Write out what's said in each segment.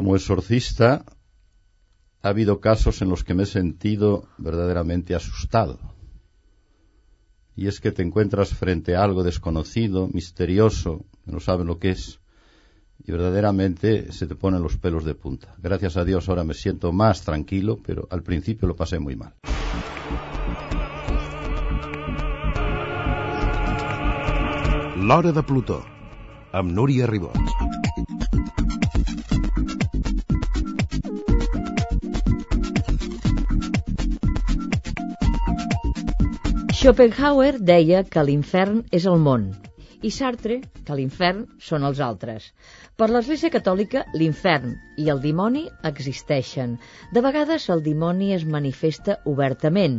como exorcista ha habido casos en los que me he sentido verdaderamente asustado. Y es que te encuentras frente a algo desconocido, misterioso, no sabes lo que es, y verdaderamente se te ponen los pelos de punta. Gracias a Dios ahora me siento más tranquilo, pero al principio lo pasé muy mal. L'Hora de Plutó, amb Núria Ribot. Schopenhauer deia que l'infern és el món i Sartre que l'infern són els altres. Per l'Església Catòlica, l'infern i el dimoni existeixen. De vegades el dimoni es manifesta obertament.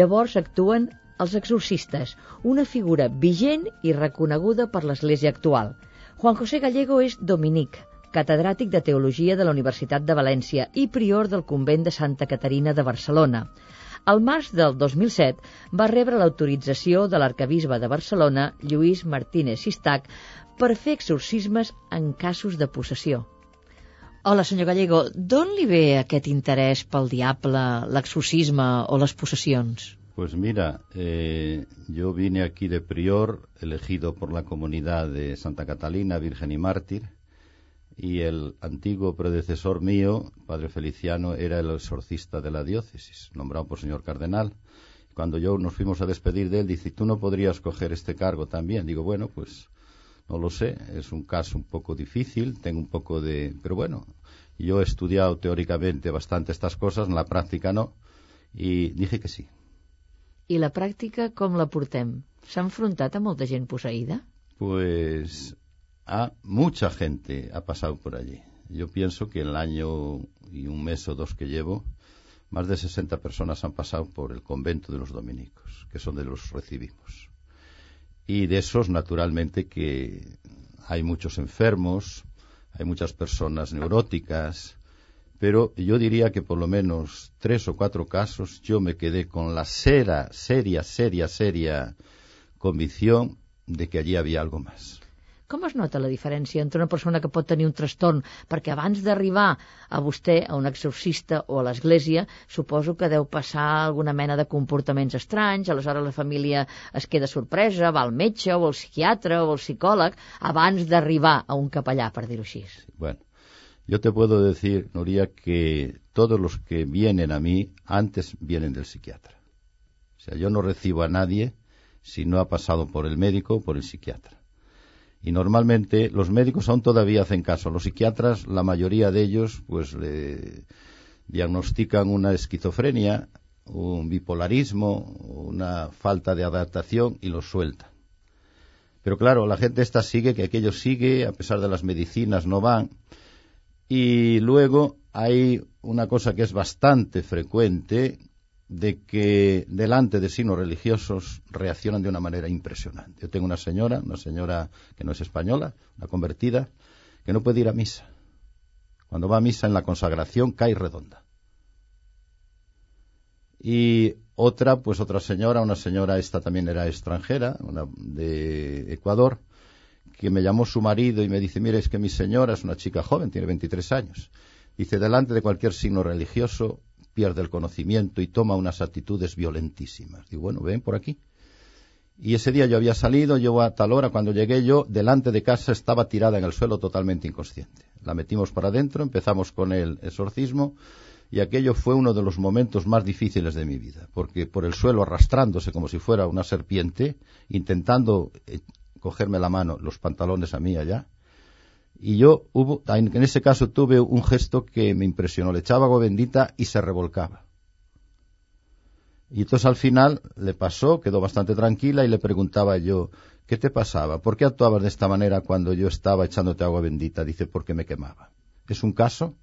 Llavors actuen els exorcistes, una figura vigent i reconeguda per l'Església actual. Juan José Gallego és dominic, catedràtic de Teologia de la Universitat de València i prior del convent de Santa Caterina de Barcelona. Al març del 2007 va rebre l'autorització de l'arcabisbe de Barcelona, Lluís Martínez Sistac, per fer exorcismes en casos de possessió. Hola, senyor Gallego, d'on li ve aquest interès pel diable, l'exorcisme o les possessions? Pues mira, eh, yo vine aquí de prior, elegido por la comunidad de Santa Catalina, Virgen y Mártir, y el antiguo predecesor mío, padre Feliciano, era el exorcista de la diócesis, nombrado por señor cardenal. Cuando yo nos fuimos a despedir de él, dice, ¿tú no podrías coger este cargo también? Digo, bueno, pues no lo sé, es un caso un poco difícil, tengo un poco de... Pero bueno, yo he estudiado teóricamente bastante estas cosas, en la práctica no, y dije que sí. ¿Y la práctica cómo la portem? S'ha enfrontat a molta gent posseïda? Pues a mucha gente ha pasado por allí. Yo pienso que en el año y un mes o dos que llevo, más de 60 personas han pasado por el convento de los dominicos, que son de los recibimos. Y de esos, naturalmente, que hay muchos enfermos, hay muchas personas neuróticas, pero yo diría que por lo menos tres o cuatro casos yo me quedé con la seria, seria, seria, seria convicción de que allí había algo más. Com es nota la diferència entre una persona que pot tenir un trastorn? Perquè abans d'arribar a vostè, a un exorcista o a l'església, suposo que deu passar alguna mena de comportaments estranys, aleshores la família es queda sorpresa, va al metge o al psiquiatre o al psicòleg, abans d'arribar a un capellà, per dir-ho així. Bueno, yo te puedo decir, Nuria, que todos los que vienen a mí antes vienen del psiquiatra. O sea, yo no recibo a nadie si no ha pasado por el médico o por el psiquiatra. Y normalmente los médicos aún todavía hacen caso. Los psiquiatras, la mayoría de ellos, pues le diagnostican una esquizofrenia, un bipolarismo, una falta de adaptación y los sueltan. Pero claro, la gente esta sigue, que aquello sigue, a pesar de las medicinas no van. Y luego hay una cosa que es bastante frecuente, de que delante de signos religiosos reaccionan de una manera impresionante. Yo tengo una señora, una señora que no es española, una convertida, que no puede ir a misa. Cuando va a misa en la consagración cae redonda. Y otra, pues otra señora, una señora, esta también era extranjera, una de Ecuador, que me llamó su marido y me dice, mire, es que mi señora es una chica joven, tiene 23 años. Dice, delante de cualquier signo religioso pierde el conocimiento y toma unas actitudes violentísimas. Digo, bueno, ven por aquí. Y ese día yo había salido, yo a tal hora, cuando llegué yo, delante de casa estaba tirada en el suelo totalmente inconsciente. La metimos para adentro, empezamos con el exorcismo y aquello fue uno de los momentos más difíciles de mi vida, porque por el suelo arrastrándose como si fuera una serpiente, intentando eh, cogerme la mano, los pantalones a mí allá, y yo hubo, en ese caso tuve un gesto que me impresionó. Le echaba agua bendita y se revolcaba. Y entonces al final le pasó, quedó bastante tranquila y le preguntaba yo, ¿qué te pasaba? ¿Por qué actuabas de esta manera cuando yo estaba echándote agua bendita? Dice, porque me quemaba. ¿Es un caso?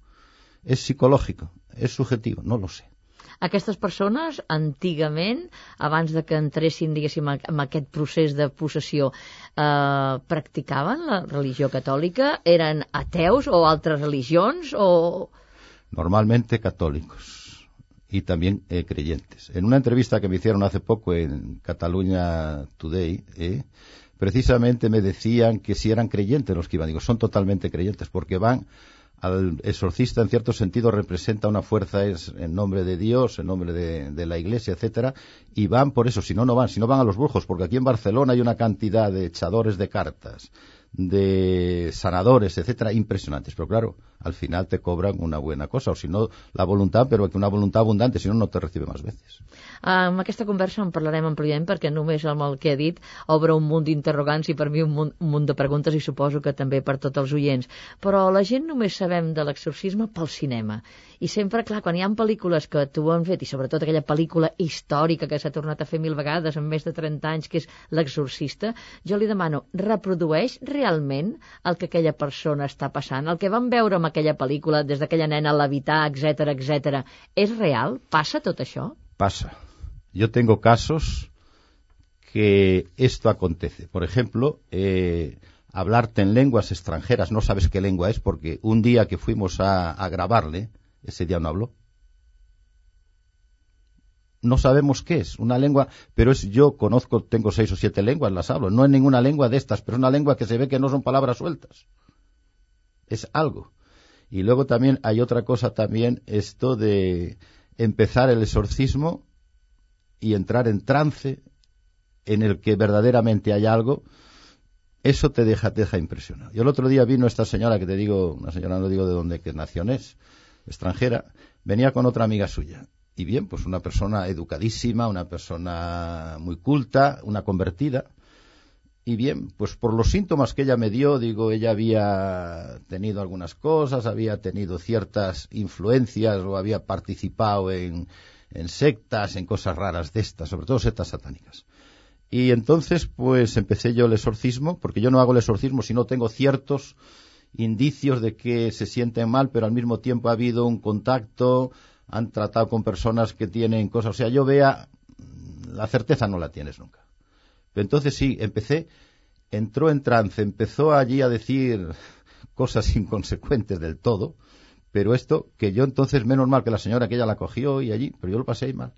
¿Es psicológico? ¿Es subjetivo? No lo sé. Aquestes persones, antigament, abans de que entressin, diguéssim, en aquest procés de possessió, eh, practicaven la religió catòlica? Eren ateus o altres religions? O... Normalmente católicos y también eh, creyentes. En una entrevista que me hicieron hace poco en Cataluña Today, eh, precisamente me decían que si eran creyentes los que iban. Digo, son totalmente creyentes porque van al exorcista en cierto sentido representa una fuerza en nombre de Dios, en nombre de, de, la Iglesia, etcétera, y van por eso, si no no van, si no van a los brujos, porque aquí en Barcelona hay una cantidad de echadores de cartas, de sanadores, etcétera, impresionantes. Pero claro, al final te cobran una buena cosa, o si no, la voluntad, però que una voluntat abundante, si no, no te recibe més veces. Amb aquesta conversa en parlarem ampliament perquè només amb el que he dit obre un munt d'interrogants i per mi un munt, un munt de preguntes i suposo que també per tots els oients. Però la gent només sabem de l'exorcisme pel cinema. I sempre, clar, quan hi ha pel·lícules que tu han fet, i sobretot aquella pel·lícula històrica que s'ha tornat a fer mil vegades en més de 30 anys, que és L'exorcista, jo li demano, reprodueix realment el que aquella persona està passant? El que vam veure amb aquella pel·lícula, des d'aquella nena a l'habitar, etc etc, és real? Passa tot això? Passa. Yo tengo casos que esto acontece. Por ejemplo, eh, hablarte en lenguas extranjeras, no sabes qué lengua es, porque un día que fuimos a, a grabarle, ese día no habló. No sabemos qué es, una lengua, pero es yo conozco, tengo seis o siete lenguas, las hablo. No es ninguna lengua de estas, pero es una lengua que se ve que no son palabras sueltas. Es algo. Y luego también hay otra cosa también, esto de empezar el exorcismo y entrar en trance en el que verdaderamente hay algo, eso te deja, te deja impresionado. Yo el otro día vino esta señora que te digo, una señora no digo de dónde, qué nación es, extranjera, venía con otra amiga suya. Y bien, pues una persona educadísima, una persona muy culta, una convertida. Y bien, pues por los síntomas que ella me dio, digo, ella había tenido algunas cosas, había tenido ciertas influencias o había participado en, en sectas, en cosas raras de estas, sobre todo sectas satánicas. Y entonces, pues empecé yo el exorcismo, porque yo no hago el exorcismo si no tengo ciertos indicios de que se sienten mal, pero al mismo tiempo ha habido un contacto, han tratado con personas que tienen cosas. O sea, yo vea, la certeza no la tienes nunca. Entonces sí, empecé, entró en trance, empezó allí a decir cosas inconsecuentes del todo, pero esto, que yo entonces, menos mal que la señora que ella la cogió y allí, pero yo lo pasé ahí mal.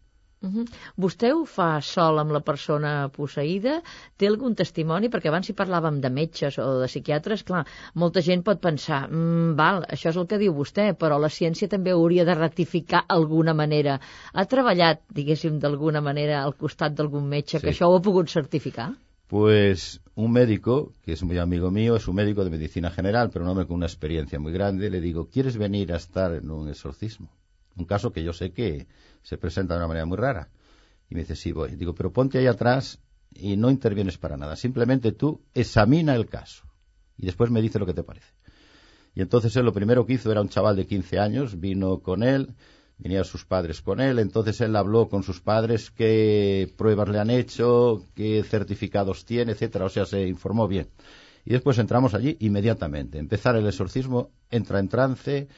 Uh -huh. Vostè ho fa sol amb la persona posseïda? Té algun testimoni? Perquè abans si parlàvem de metges o de psiquiatres, clar, molta gent pot pensar, mm, val, això és el que diu vostè, però la ciència també hauria de rectificar alguna manera. Ha treballat, diguéssim, d'alguna manera al costat d'algun metge sí. que això ho ha pogut certificar? Pues un médico, que es muy amigo mío, es un médico de medicina general, pero un hombre con una experiencia muy grande, le digo, ¿quieres venir a estar en un exorcismo? Un caso que yo sé que se presenta de una manera muy rara. Y me dice, sí, voy. Digo, pero ponte ahí atrás y no intervienes para nada. Simplemente tú examina el caso y después me dice lo que te parece. Y entonces él lo primero que hizo era un chaval de 15 años, vino con él, venían sus padres con él, entonces él habló con sus padres qué pruebas le han hecho, qué certificados tiene, etcétera, o sea, se informó bien. Y después entramos allí inmediatamente. Empezar el exorcismo, entra en trance,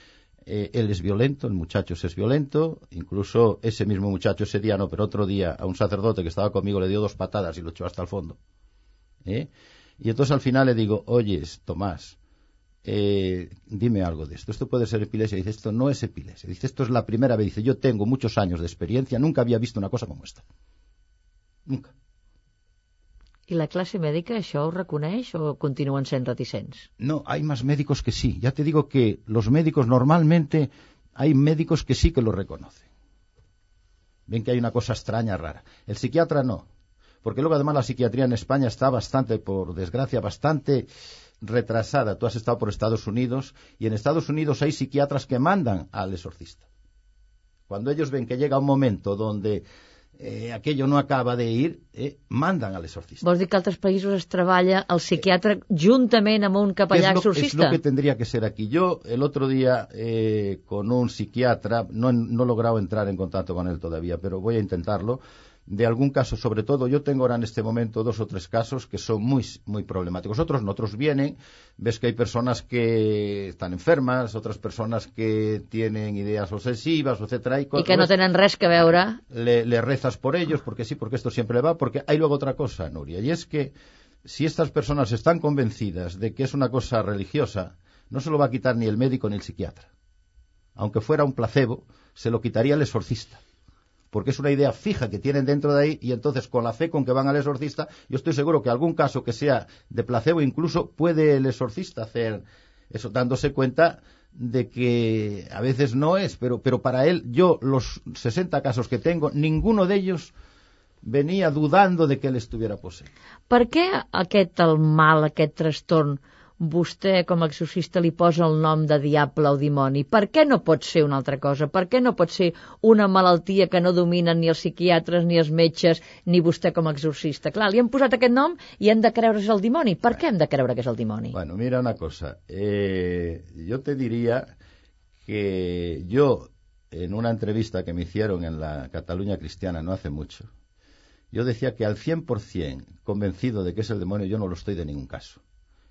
eh, él es violento, el muchacho es violento, incluso ese mismo muchacho ese día no, pero otro día a un sacerdote que estaba conmigo le dio dos patadas y lo echó hasta el fondo. ¿eh? Y entonces al final le digo, oyes, Tomás, eh, dime algo de esto. Esto puede ser epilepsia. Dice, esto no es epilepsia. Dice, esto es la primera vez. Dice, yo tengo muchos años de experiencia, nunca había visto una cosa como esta. Nunca. ¿Y la clase médica reconeix o continuen sent reticents? No, hay más médicos que sí. Ya te digo que los médicos normalmente hay médicos que sí que lo reconocen. Ven que hay una cosa extraña, rara. El psiquiatra no. Porque luego además la psiquiatría en España está bastante, por desgracia, bastante retrasada. Tú has estado por Estados Unidos y en Estados Unidos hay psiquiatras que mandan al exorcista. Cuando ellos ven que llega un momento donde eh, aquello no acaba de ir, eh, mandan al exorcista. Vols dir que altres països es treballa el psiquiatre eh, juntament amb un capellà es lo, exorcista? Es lo que tendría que ser aquí. Yo el otro día eh, con un psiquiatra, no, no he logrado entrar en contacto con él todavía, pero voy a intentarlo, de algún caso, sobre todo, yo tengo ahora en este momento dos o tres casos que son muy, muy problemáticos. Otros no, otros vienen, ves que hay personas que están enfermas, otras personas que tienen ideas obsesivas, etcétera. Y, y que no tienen res que veure. Le, le rezas por ellos, porque sí, porque esto siempre va, porque hay luego otra cosa, Nuria, y es que si estas personas están convencidas de que es una cosa religiosa, no se lo va a quitar ni el médico ni el psiquiatra. Aunque fuera un placebo, se lo quitaría el exorcista porque es una idea fija que tienen dentro de ahí y entonces con la fe con que van al exorcista, yo estoy seguro que algún caso que sea de placebo incluso puede el exorcista hacer eso dándose cuenta de que a veces no es, pero, pero para él, yo, los 60 casos que tengo, ninguno de ellos venia dudando de que él estuviera poseído. Per què aquest el mal, aquest trastorn, vostè com a exorcista li posa el nom de diable o dimoni? Per què no pot ser una altra cosa? Per què no pot ser una malaltia que no dominen ni els psiquiatres, ni els metges, ni vostè com a exorcista? Clar, li han posat aquest nom i hem de creure que és el dimoni. Per què hem de creure que és el dimoni? Bueno, mira una cosa. Eh, yo te diría que yo, en una entrevista que me hicieron en la Cataluña Cristiana no hace mucho, yo decía que al 100% convencido de que es el demonio, yo no lo estoy de ningún caso.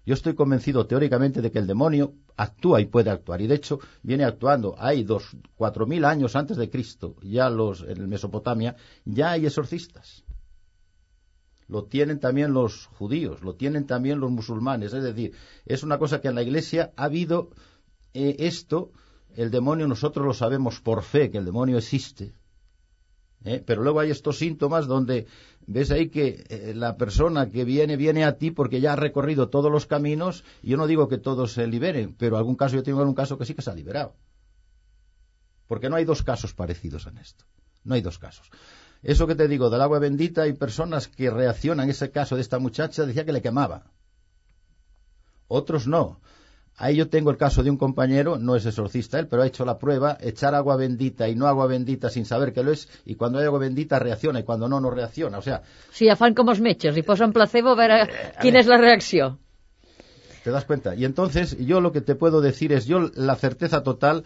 Yo estoy convencido teóricamente de que el demonio actúa y puede actuar. Y de hecho viene actuando. Hay dos, cuatro mil años antes de Cristo, ya los, en Mesopotamia, ya hay exorcistas. Lo tienen también los judíos, lo tienen también los musulmanes. Es decir, es una cosa que en la iglesia ha habido eh, esto. El demonio nosotros lo sabemos por fe, que el demonio existe. ¿eh? Pero luego hay estos síntomas donde ves ahí que eh, la persona que viene, viene a ti porque ya ha recorrido todos los caminos. Y yo no digo que todos se liberen, pero algún caso, yo tengo algún caso que sí que se ha liberado. Porque no hay dos casos parecidos en esto. No hay dos casos. Eso que te digo del agua bendita, hay personas que reaccionan. Ese caso de esta muchacha decía que le quemaba. Otros no. Ahí yo tengo el caso de un compañero, no es exorcista él, pero ha hecho la prueba, echar agua bendita y no agua bendita sin saber que lo es, y cuando hay agua bendita reacciona, y cuando no, no reacciona. O sea, Si ja fan com els metges, li posen placebo a veure quina és la reacció. ¿te das cuenta? Y entonces, yo lo que te puedo decir es, yo la certeza total,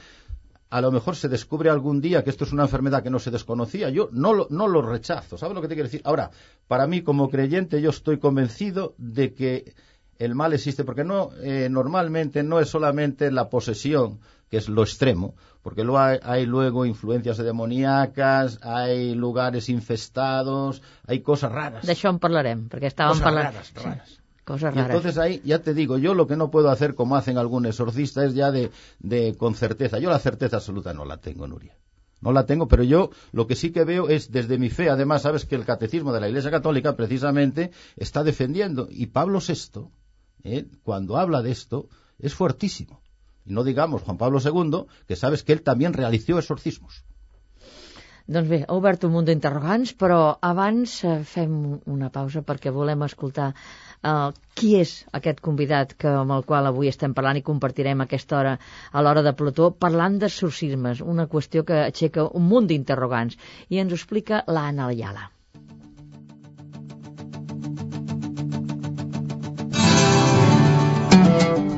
a lo mejor se descubre algún día que esto es una enfermedad que no se desconocía, yo no lo, no lo rechazo, ¿sabes lo que te quiero decir? Ahora, para mí como creyente, yo estoy convencido de que el mal existe, porque no, eh, normalmente no es solamente la posesión, que es lo extremo, porque luego hay, hay luego influencias demoníacas, hay lugares infestados, hay cosas raras. D'això en parlarem, perquè estàvem Cosas raras, raras. Coses Y entonces ahí, ya te digo, yo lo que no puedo hacer como hacen algún exorcista es ya de, de con certeza. Yo la certeza absoluta no la tengo, Nuria. No la tengo, pero yo lo que sí que veo es desde mi fe, además, sabes que el catecismo de la Iglesia Católica precisamente está defendiendo, y Pablo VI, ¿eh? cuando habla de esto, es fuertísimo. Y no digamos Juan Pablo II, que sabes que él también realizó exorcismos. Doncs bé, ha obert un munt d'interrogants, però abans eh, fem una pausa perquè volem escoltar eh, qui és aquest convidat que, amb el qual avui estem parlant i compartirem aquesta hora a l'hora de Plató, parlant d'exorcismes, una qüestió que aixeca un munt d'interrogants. I ens ho explica l'Anna Ayala.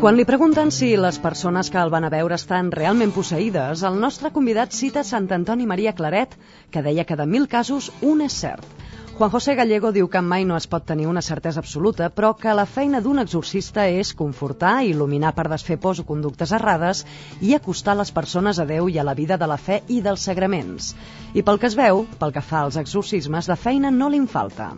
Quan li pregunten si les persones que el van a veure estan realment posseïdes, el nostre convidat cita Sant Antoni Maria Claret, que deia que de mil casos un és cert. Juan José Gallego diu que mai no es pot tenir una certesa absoluta, però que la feina d'un exorcista és confortar, il·luminar per desfer pors o conductes errades i acostar les persones a Déu i a la vida de la fe i dels sagraments. I pel que es veu, pel que fa als exorcismes, de feina no li'n falta.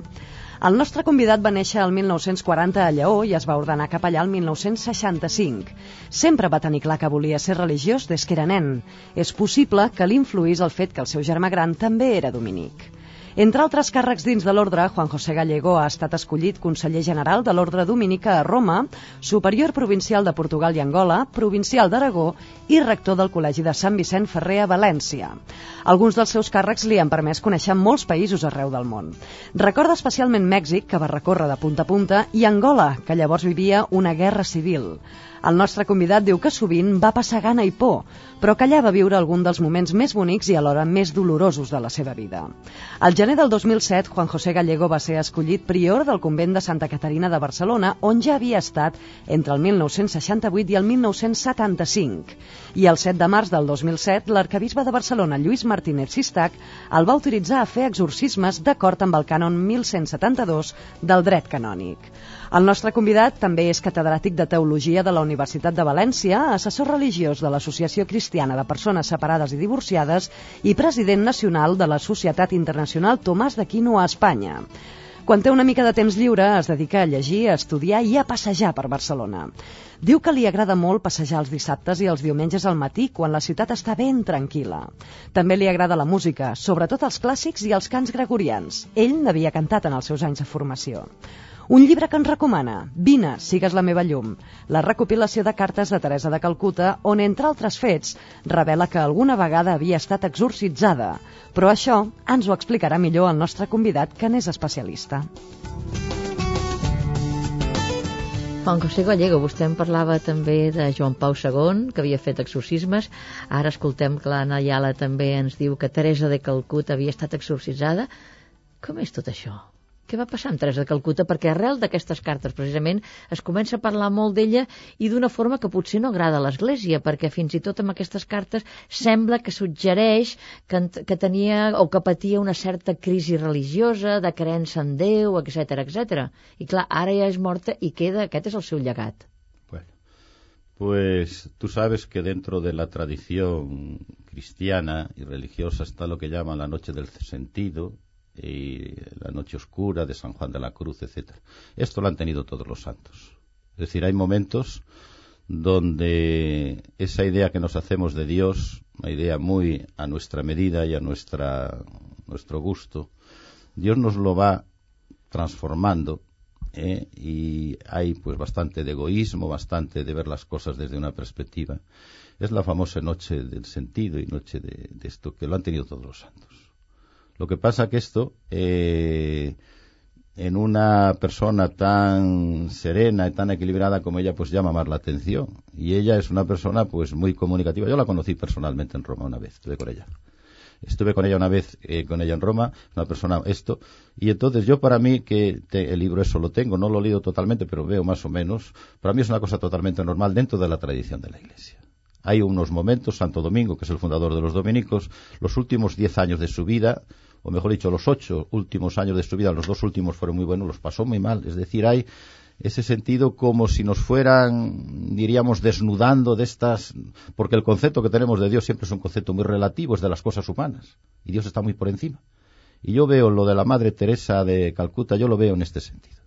El nostre convidat va néixer el 1940 a Lleó i es va ordenar capellà el 1965. Sempre va tenir clar que volia ser religiós des que era nen. És possible que l'influís el fet que el seu germà gran també era dominic. Entre altres càrrecs dins de l'ordre, Juan José Gallego ha estat escollit conseller general de l'ordre dominica a Roma, superior provincial de Portugal i Angola, provincial d'Aragó i rector del Col·legi de Sant Vicent Ferrer a València. Alguns dels seus càrrecs li han permès conèixer molts països arreu del món. Recorda especialment Mèxic, que va recórrer de punta a punta, i Angola, que llavors vivia una guerra civil. El nostre convidat diu que sovint va passar gana i por, però que allà va viure algun dels moments més bonics i alhora més dolorosos de la seva vida. Al gener del 2007, Juan José Gallego va ser escollit prior del convent de Santa Caterina de Barcelona, on ja havia estat entre el 1968 i el 1975. I el 7 de març del 2007, l'arcabisbe de Barcelona, Lluís Martínez Sistac, el va autoritzar a fer exorcismes d'acord amb el cànon 1172 del dret canònic. El nostre convidat també és catedràtic de Teologia de la Universitat de València, assessor religiós de l'Associació Cristiana de Persones Separades i Divorciades i president nacional de la Societat Internacional Tomàs d'Aquino a Espanya. Quan té una mica de temps lliure, es dedica a llegir, a estudiar i a passejar per Barcelona. Diu que li agrada molt passejar els dissabtes i els diumenges al matí, quan la ciutat està ben tranquil·la. També li agrada la música, sobretot els clàssics i els cants gregorians. Ell n'havia cantat en els seus anys de formació. Un llibre que ens recomana, Vine, sigues la meva llum, la recopilació de cartes de Teresa de Calcuta, on, entre altres fets, revela que alguna vegada havia estat exorcitzada. Però això ens ho explicarà millor el nostre convidat, que n'és especialista. Juan José Gallego, vostè em parlava també de Joan Pau II, que havia fet exorcismes. Ara escoltem que l'Anna Ayala també ens diu que Teresa de Calcuta havia estat exorcitzada. Com és tot això? Què va passar amb Teresa de Calcuta? Perquè arrel d'aquestes cartes, precisament, es comença a parlar molt d'ella i d'una forma que potser no agrada a l'Església, perquè fins i tot amb aquestes cartes sembla que suggereix que, que tenia o que patia una certa crisi religiosa, de creença en Déu, etc etc. I clar, ara ja és morta i queda, aquest és el seu llegat. Bueno, pues tú sabes que dentro de la tradición cristiana y religiosa está lo que llaman la noche del sentido, y la noche oscura de San Juan de la Cruz, etcétera. Esto lo han tenido todos los santos. Es decir, hay momentos donde esa idea que nos hacemos de Dios, una idea muy a nuestra medida y a nuestra, nuestro gusto, Dios nos lo va transformando ¿eh? y hay pues bastante de egoísmo, bastante de ver las cosas desde una perspectiva. Es la famosa noche del sentido y noche de esto que lo han tenido todos los santos. Lo que pasa que esto, eh, en una persona tan serena y tan equilibrada como ella, pues llama más la atención. Y ella es una persona, pues, muy comunicativa. Yo la conocí personalmente en Roma una vez, estuve con ella. Estuve con ella una vez, eh, con ella en Roma, una persona, esto. Y entonces yo para mí, que el libro eso lo tengo, no lo he leído totalmente, pero veo más o menos, para mí es una cosa totalmente normal dentro de la tradición de la Iglesia. Hay unos momentos, Santo Domingo, que es el fundador de los dominicos, los últimos diez años de su vida, o mejor dicho, los ocho últimos años de su vida, los dos últimos fueron muy buenos, los pasó muy mal. Es decir, hay ese sentido como si nos fueran, diríamos, desnudando de estas, porque el concepto que tenemos de Dios siempre es un concepto muy relativo, es de las cosas humanas, y Dios está muy por encima. Y yo veo lo de la Madre Teresa de Calcuta, yo lo veo en este sentido.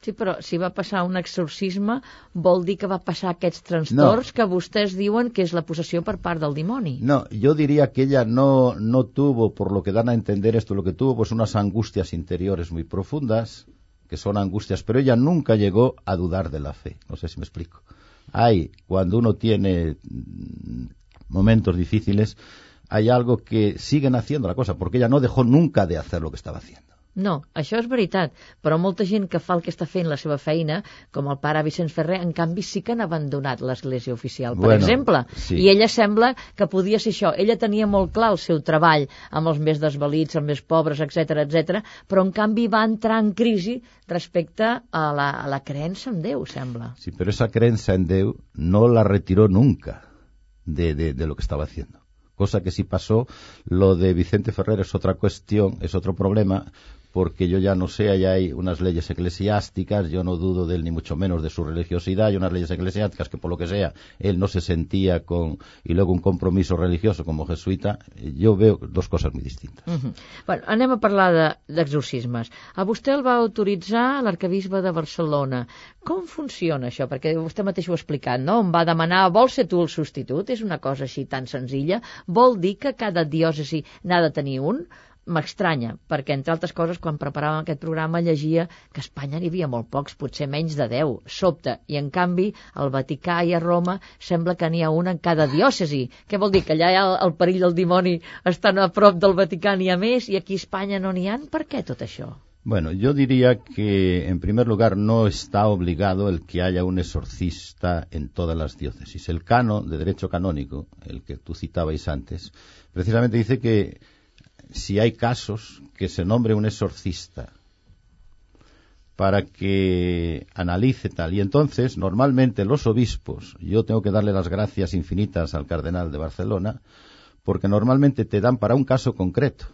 Sí, però si va passar un exorcisme vol dir que va passar aquests trastorns no. que vostès diuen que és la del dimoni. No, yo diría que ella no, no tuvo, por lo que dan a entender esto, lo que tuvo pues unas angustias interiores muy profundas, que son angustias, pero ella nunca llegó a dudar de la fe. No sé si me explico. Hay, cuando uno tiene mm, momentos difíciles, hay algo que siguen haciendo la cosa, porque ella no dejó nunca de hacer lo que estaba haciendo. No, això és veritat, però molta gent que fa el que està fent la seva feina, com el pare Vicenç Ferrer, en canvi sí que han abandonat l'església oficial, per bueno, exemple. Sí. I ella sembla que podia ser això. Ella tenia molt clar el seu treball amb els més desvalits, els més pobres, etc etc, però en canvi va entrar en crisi respecte a la, a la creença en Déu, sembla. Sí, però esa creença en Déu no la retiró nunca de, de, de lo que estaba haciendo cosa que sí pasó. Lo de Vicente Ferrer es otra cuestión, es otro problema, porque yo ya no sé, allá hay unas leyes eclesiásticas, yo no dudo de él ni mucho menos de su religiosidad, hay unas leyes eclesiásticas que por lo que sea él no se sentía con, y luego un compromiso religioso como jesuita, yo veo dos cosas muy distintas. Uh -huh. Bueno, anem a parlar d'exorcismes. De, a vostè el va autoritzar l'arcabisbe de Barcelona. Com funciona això? Perquè vostè mateix ho ha explicat, no? Em va demanar, vol ser tu el substitut? És una cosa així tan senzilla? Vol dir que cada diòcesi n'ha de tenir un? M'estranya, perquè, entre altres coses, quan preparàvem aquest programa llegia que a Espanya n'hi havia molt pocs, potser menys de 10, sobte, i en canvi al Vaticà i a Roma sembla que n'hi ha una en cada diòcesi. Què vol dir? Que allà el, el perill del dimoni estan a prop del Vaticà n'hi ha més i aquí a Espanya no n'hi ha? Per què tot això? Bueno, yo diría que, en primer lugar, no está obligado el que haya un exorcista en todas las diócesis. El cano de derecho canónico, el que tú citabais antes, precisamente dice que si hay casos, que se nombre un exorcista para que analice tal. Y entonces, normalmente los obispos, yo tengo que darle las gracias infinitas al cardenal de Barcelona, porque normalmente te dan para un caso concreto.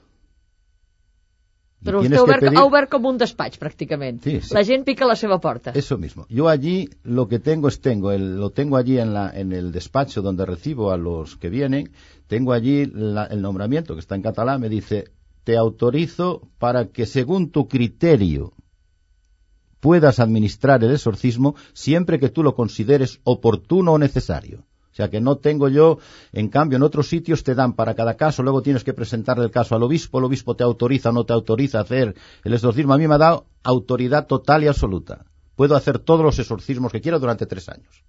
Pero usted ha pedir... ha obert com un despatx, pràcticament. Sí, sí. La gent pica la seva porta. Eso mismo. Yo allí lo que tengo es tengo, el, lo tengo allí en, la, en el despacho donde recibo a los que vienen, tengo allí la, el nombramiento que está en catalán, me dice, te autorizo para que según tu criterio puedas administrar el exorcismo siempre que tú lo consideres oportuno o necesario. Sea que no tengo yo, en cambio en otros sitios te dan para cada caso, luego tienes que presentarle el caso al obispo, el obispo te autoriza o no te autoriza a hacer el exorcismo. A mí me ha dado autoridad total y absoluta. Puedo hacer todos los exorcismos que quiera durante tres años.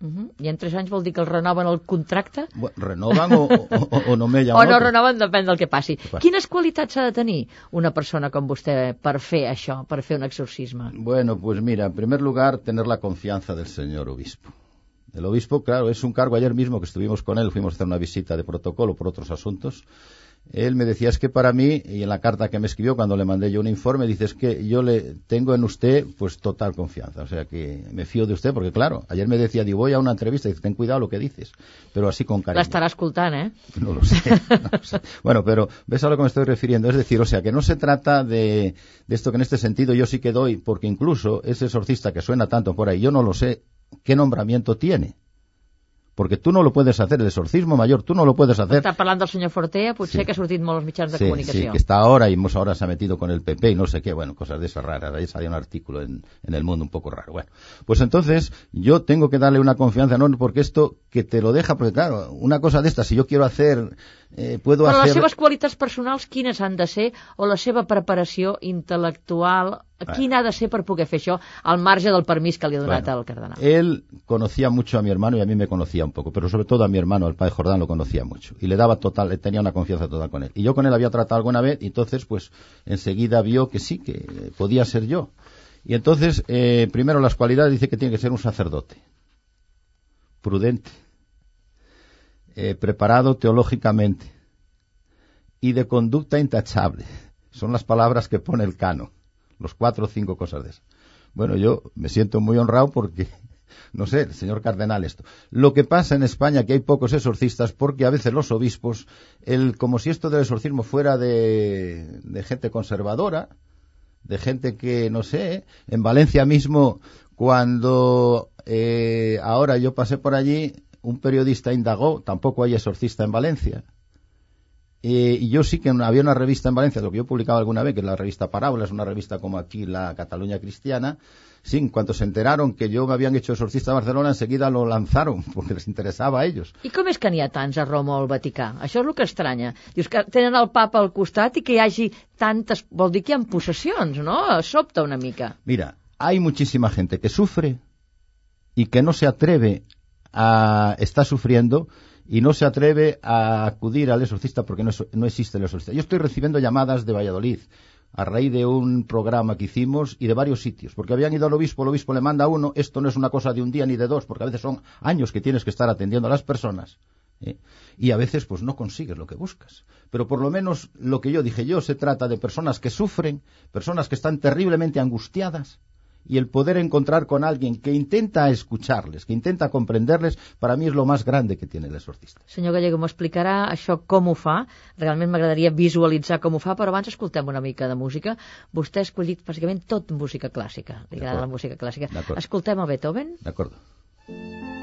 Uh -huh. I en tres anys vol dir que els renoven el contracte? Bueno, renoven o, o, o no me llamen. O no renoven, depèn del que passi. Que passi. Quines qualitats ha de tenir una persona com vostè per fer això, per fer un exorcisme? Bueno, pues mira, en primer lugar, tener la confianza del señor obispo. El obispo, claro, es un cargo. Ayer mismo que estuvimos con él, fuimos a hacer una visita de protocolo por otros asuntos. Él me decía, es que para mí, y en la carta que me escribió cuando le mandé yo un informe, dice, es que yo le tengo en usted pues total confianza. O sea que me fío de usted, porque claro, ayer me decía, digo, voy a una entrevista y dice, ten cuidado lo que dices. Pero así con cariño. La estará escoltant, ¿eh? No lo sé. No lo sé. bueno, pero ves a lo que me estoy refiriendo. Es decir, o sea, que no se trata de, de esto que en este sentido yo sí que doy, porque incluso ese exorcista que suena tanto por ahí, yo no lo sé qué nombramiento tiene porque tú no lo puedes hacer, el exorcismo mayor, tú no lo puedes hacer. Està parlant del senyor Fortea, potser sí. que ha sortit molt als mitjans de sí, comunicació. Sí, que está ahora y ahora se ha metido con el PP y no sé qué, bueno, cosas de esas raras. Ahí salió un artículo en, en, el mundo un poco raro. Bueno, pues entonces yo tengo que darle una confianza enorme porque esto que te lo deja, porque claro, una cosa de esta, si yo quiero hacer, eh, puedo Però hacer... les seves qualitats personals quines han de ser o la seva preparació intel·lectual Quin ha de ser per poder fer això al marge del permís que li ha donat bueno, cardenal? Él conocía mucho a mi hermano y a mí me conocía un poco, pero sobre todo a mi hermano, el padre Jordán, lo conocía mucho. Y le daba total, tenía una confianza total con él. Y yo con él había tratado alguna vez y entonces pues enseguida vio que sí, que podía ser yo. Y entonces, eh, primero las cualidades dice que tiene que ser un sacerdote. Prudente. Eh, preparado teológicamente. Y de conducta intachable. Son las palabras que pone el cano los cuatro o cinco cosas de esas. Bueno, yo me siento muy honrado porque, no sé, el señor cardenal esto. Lo que pasa en España que hay pocos exorcistas porque a veces los obispos, el, como si esto del exorcismo fuera de, de gente conservadora, de gente que, no sé, en Valencia mismo, cuando eh, ahora yo pasé por allí, un periodista indagó, tampoco hay exorcista en Valencia. Eh, y yo sí que había una revista en Valencia, lo que yo publicaba alguna vez, que es la revista Parábola, es una revista como aquí la Cataluña Cristiana. Sí, en cuanto se enteraron que yo me habían hecho exorcista a Barcelona, enseguida lo lanzaron, porque les interesaba a ellos. I com és que n'hi ha tants a Roma o al Vaticà? Això és el que estranya. Dius que tenen el papa al costat i que hi hagi tantes... Vol dir que hi ha possessions, no? Sobta una mica. Mira, hay muchísima gente que sufre y que no se atreve a... está sufriendo y no se atreve a acudir al exorcista porque no, no, existe el exorcista. Yo estoy recibiendo llamadas de Valladolid a raíz de un programa que hicimos y de varios sitios, porque habían ido al obispo, el obispo le manda a uno, esto no es una cosa de un día ni de dos, porque a veces son años que tienes que estar atendiendo a las personas. ¿eh? Y a veces pues no consigues lo que buscas. Pero por lo menos lo que yo dije yo se trata de personas que sufren, personas que están terriblemente angustiadas, y el poder encontrar con alguien que intenta escucharles, que intenta comprenderles, para mí es lo más grande que tiene el exorcista. Senyor Gallego, m'ho explicarà això com ho fa. Realment m'agradaria visualitzar com ho fa, però abans escoltem una mica de música. Vostè ha escollit bàsicament tot música clàssica. Li agrada la música clàssica. Escoltem a Beethoven? D'acord.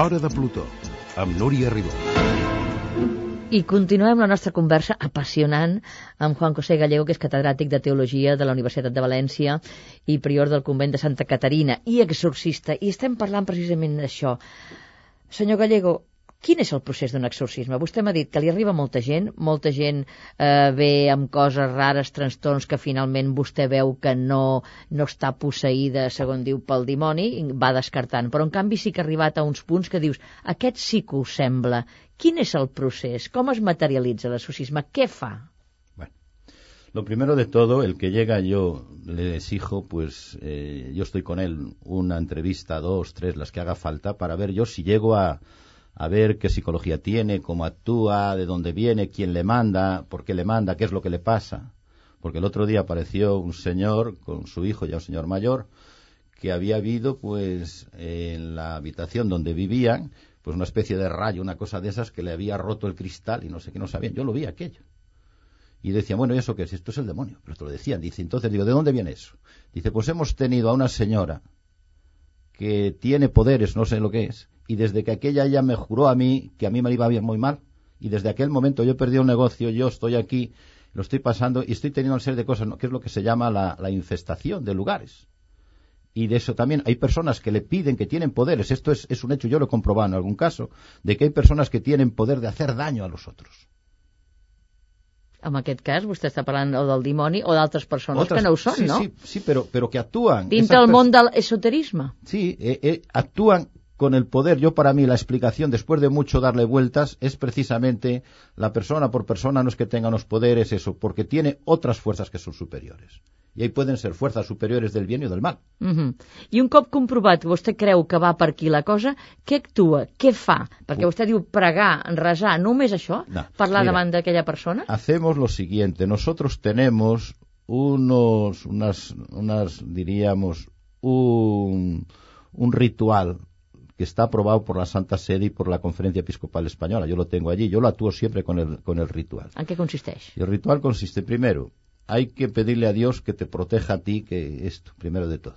L'Hora de Plutó, amb Núria Ribó. I continuem la nostra conversa apassionant amb Juan José Gallego, que és catedràtic de Teologia de la Universitat de València i prior del convent de Santa Caterina i exorcista. I estem parlant precisament d'això. Senyor Gallego, Quin és el procés d'un exorcisme? Vostè m'ha dit que li arriba molta gent, molta gent eh, ve amb coses rares, trastorns que finalment vostè veu que no, no està posseïda, segons diu, pel dimoni, i va descartant. Però en canvi sí que ha arribat a uns punts que dius, aquest sí que us sembla. Quin és el procés? Com es materialitza l'exorcisme? Què fa? Bueno, lo primero de todo, el que llega yo le exijo, pues eh, yo estoy con él una entrevista, dos, tres, las que haga falta, para ver yo si llego a a ver qué psicología tiene, cómo actúa, de dónde viene, quién le manda, por qué le manda, qué es lo que le pasa. Porque el otro día apareció un señor con su hijo, ya un señor mayor, que había habido, pues, en la habitación donde vivían, pues una especie de rayo, una cosa de esas que le había roto el cristal y no sé qué, no sabían. Yo lo vi aquello. Y decían, bueno, ¿y eso qué es? Esto es el demonio. Pero te lo decían. Dice, entonces digo, ¿de dónde viene eso? Dice, pues hemos tenido a una señora que tiene poderes, no sé lo que es, y desde que aquella ella me juró a mí que a mí me iba bien muy mal, y desde aquel momento yo perdí un negocio, yo estoy aquí, lo estoy pasando y estoy teniendo una serie de cosas, que es lo que se llama la, la infestación de lugares. Y de eso también hay personas que le piden que tienen poderes. Esto es, es un hecho, yo lo he comprobado en algún caso, de que hay personas que tienen poder de hacer daño a los otros. En aquest cas, vostè està parlant o del dimoni o d'altres persones Otras- que no ho són, sí, no? Sí, sí, pero, pero que actúan. Dintre Esas el pers- món de l'esoterisme. Sí, eh, eh, actúan con el poder. Yo para mí la explicación, después de mucho darle vueltas, es precisamente la persona por persona no es que tenga unos poderes, eso, porque tiene otras fuerzas que son superiores. Y ahí pueden ser fuerzas superiores del bien y del mal. Uh I un cop comprovat que vostè creu que va per aquí la cosa, què actua? Què fa? Perquè vostè diu pregar, resar, només això? No, Parlar mira. davant d'aquella persona? Hacemos lo siguiente. Nosotros tenemos unos, unas, unas diríamos, un, un ritual que está aprobado por la Santa Sede y por la Conferencia Episcopal Española. Yo lo tengo allí. Yo lo actúo siempre con el, con el ritual. En què consisteix? Y el ritual consiste, primero, hay que pedirle a Dios que te proteja a ti, que esto, primero de todo.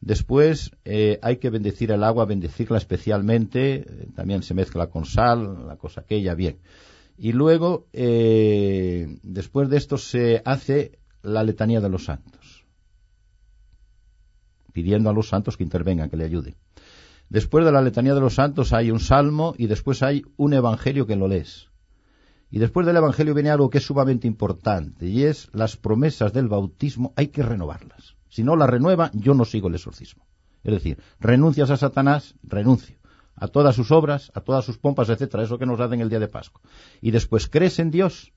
Después eh, hay que bendecir el agua, bendecirla especialmente, eh, también se mezcla con sal, la cosa aquella, bien. Y luego, eh, después de esto se hace la letanía de los santos, pidiendo a los santos que intervengan, que le ayuden. Después de la letanía de los santos hay un salmo y después hay un evangelio que lo lees. Y después del Evangelio viene algo que es sumamente importante y es las promesas del bautismo hay que renovarlas. Si no las renueva, yo no sigo el exorcismo. Es decir, renuncias a Satanás, renuncio. A todas sus obras, a todas sus pompas, etcétera, eso que nos hacen el día de Pascua. Y después, ¿crees en Dios?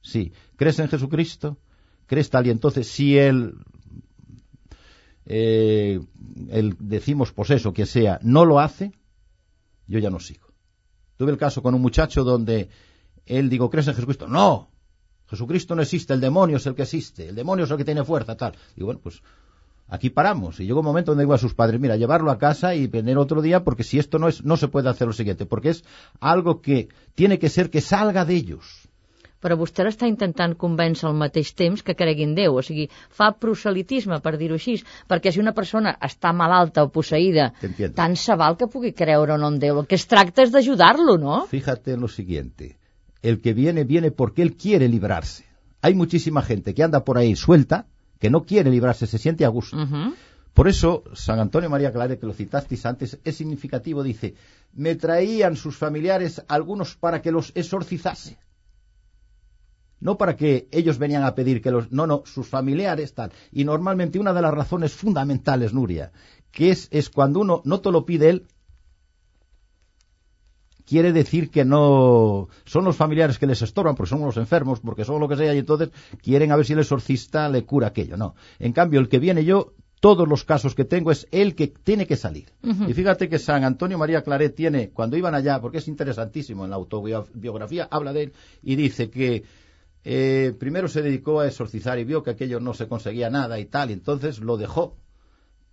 Sí. ¿Crees en Jesucristo? ¿Crees tal? Y entonces, si él, eh, el decimos pues eso, que sea, no lo hace, yo ya no sigo. Tuve el caso con un muchacho donde él digo, ¿crees en Jesucristo? No, Jesucristo no existe, el demonio es el que existe, el demonio es el que tiene fuerza, tal. Digo, bueno, pues aquí paramos. Y llegó un momento donde digo a sus padres, mira, llevarlo a casa y venir otro día, porque si esto no es, no se puede hacer lo siguiente, porque es algo que tiene que ser que salga de ellos. Però vostè l'està intentant convèncer al mateix temps que cregui en Déu, o sigui, fa proselitisme, per dir-ho així, perquè si una persona està malalta o posseïda, tant se val que pugui creure o no en Déu. El que es tracta és d'ajudar-lo, no? Fíjate en lo siguiente, el que viene, viene porque él quiere librarse. Hay muchísima gente que anda por ahí suelta, que no quiere librarse, se siente a gusto. Uh -huh. Por eso, San Antonio María Claret, que lo citasteis antes, es significativo, dice, me traían sus familiares algunos para que los exorcizase. No para que ellos venían a pedir que los... No, no, sus familiares tal. Y normalmente una de las razones fundamentales, Nuria, que es, es cuando uno no te lo pide él, quiere decir que no son los familiares que les estorban porque son unos enfermos, porque son lo que sea, y entonces quieren a ver si el exorcista le cura aquello. No. En cambio, el que viene yo, todos los casos que tengo es el que tiene que salir. Y fíjate que San Antonio María Claret tiene, cuando iban allá, porque es interesantísimo, en la autobiografía habla de él y dice que eh, primero se dedicó a exorcizar y vio que aquello no se conseguía nada y tal, y entonces lo dejó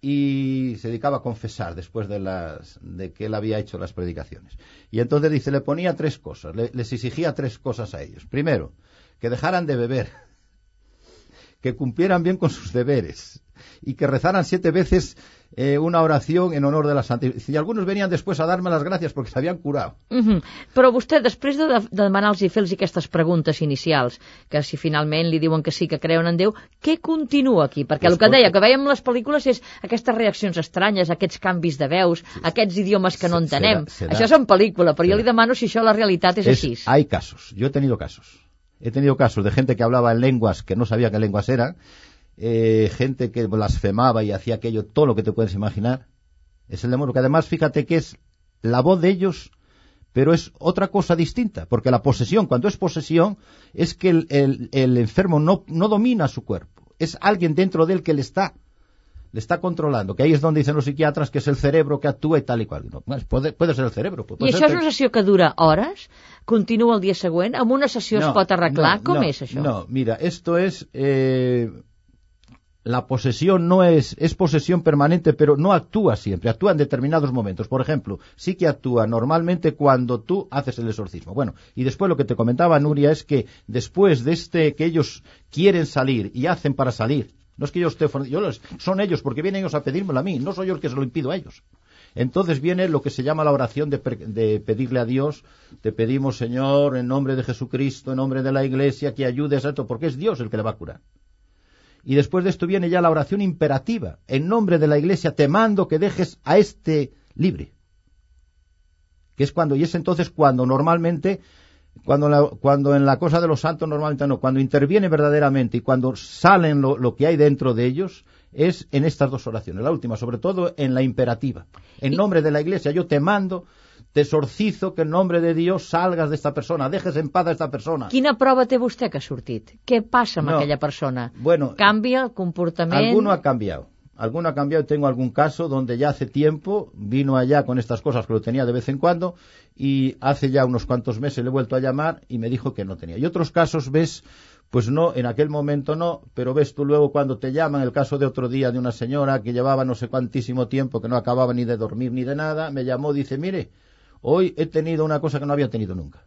y se dedicaba a confesar después de, las, de que él había hecho las predicaciones. Y entonces dice, le ponía tres cosas, le- les exigía tres cosas a ellos. Primero, que dejaran de beber, que cumplieran bien con sus deberes y que rezaran siete veces eh, una oración en honor de la Santa. Y algunos venían después a darme las gracias porque se habían curado. Uh -huh. Però vostè, després de, de demanar-los i fer-los aquestes preguntes inicials, que si finalment li diuen que sí, que creuen en Déu, què continua aquí? Perquè el que deia, que veiem les pel·lícules és aquestes reaccions estranyes, aquests canvis de veus, sí. aquests idiomes que no entenem. Serà, serà. Això és en pel·lícula, però serà. jo li demano si això la realitat és, és així. Hay casos, yo he tenido casos. He tenido casos de gente que hablaba en lenguas que no sabía qué lenguas eran, eh, gente que blasfemaba y hacía aquello, todo lo que te puedes imaginar. Es el demonio, que además fíjate que es la voz de ellos, pero es otra cosa distinta, porque la posesión, cuando es posesión, es que el, el, el enfermo no, no domina su cuerpo, es alguien dentro de él que le está le está controlando, que ahí es donde dicen los psiquiatras que es el cerebro que actúa y tal y cual. No, puede, puede ser el cerebro. Puede I això és una sessió que dura hores? Continua el dia següent? Amb una sessió no, es pot arreglar? No, Com no, és això? No, mira, esto es... Eh, la posesión no es, es posesión permanente, pero no actúa siempre, actúa en determinados momentos. Por ejemplo, sí que actúa normalmente cuando tú haces el exorcismo. Bueno, y después lo que te comentaba Nuria es que después de este que ellos quieren salir y hacen para salir, no es que yo esté, yo los, son ellos porque vienen ellos a pedírmelo a mí, no soy yo el que se lo impido a ellos. Entonces viene lo que se llama la oración de, de, pedirle a Dios, te pedimos Señor, en nombre de Jesucristo, en nombre de la Iglesia, que ayudes a esto, porque es Dios el que le va a curar. Y después de esto viene ya la oración imperativa. En nombre de la Iglesia te mando que dejes a este libre. Que es cuando, y es entonces cuando normalmente, cuando, la, cuando en la cosa de los santos normalmente no, cuando interviene verdaderamente y cuando salen lo, lo que hay dentro de ellos, es en estas dos oraciones. La última, sobre todo en la imperativa. En nombre de la Iglesia yo te mando te exorcizo que en nombre de Dios salgas de esta persona, dejes en paz a esta persona. Quina prova té vostè que ha sortit? Què passa amb No. aquella persona? Bueno, Canvia el comportament? Alguno ha cambiado. Alguno ha cambiado. Tengo algún caso donde ya hace tiempo vino allá con estas cosas que lo tenía de vez en cuando y hace ya unos cuantos meses le he vuelto a llamar y me dijo que no tenía. Y otros casos ves, pues no, en aquel momento no, pero ves tú luego cuando te llaman, el caso de otro día de una señora que llevaba no sé cuantísimo tiempo, que no acababa ni de dormir ni de nada, me llamó, dice, mire, hoy he tenido una cosa que no había tenido nunca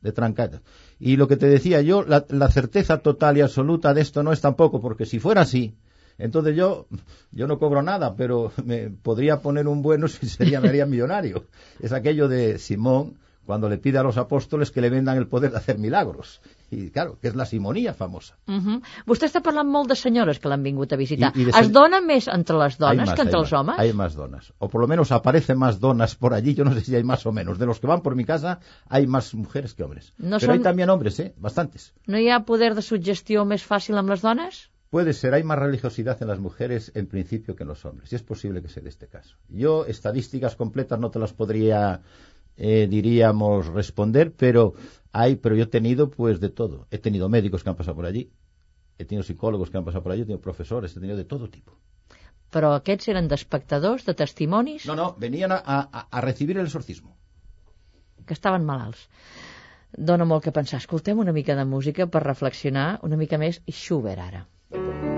de trancada. Y lo que te decía yo, la, la certeza total y absoluta de esto no es tampoco, porque si fuera así, entonces yo, yo no cobro nada, pero me podría poner un bueno si sería, me haría millonario. Es aquello de Simón, cuando le pide a los apóstoles que le vendan el poder de hacer milagros. Y claro, que es la simonía famosa. Uh -huh. Vostè està parlant molt de senyores que l'han vingut a visitar. I- i de Es dona més entre les dones más, que entre els homes? Hay más donas. O por lo menos aparecen más donas por allí. Yo no sé si hay más o menos. De los que van por mi casa, hay más mujeres que hombres. No Pero hay también hombres, ¿eh? Bastantes. No hi ha poder de suggestió més fàcil amb les dones? Puede ser, hay más religiosidad en las mujeres en principio que en los hombres. Y es posible que se dé este caso. Yo, estadísticas completas no te las podría, eh, diríamos, responder, pero hay, pero yo he tenido pues de todo. He tenido médicos que han pasado por allí. He tenido psicólogos que han pasado por allí, he tenido profesores, he tenido de todo tipo. Però aquests eren d'espectadors, de testimonis, No, no, venían a, a- a recibir el exorcismo. que estaven malalts. Dóna molt que pensar. Escoltem una mica de música per reflexionar una mica més Schubert ara. Bächlein, lasst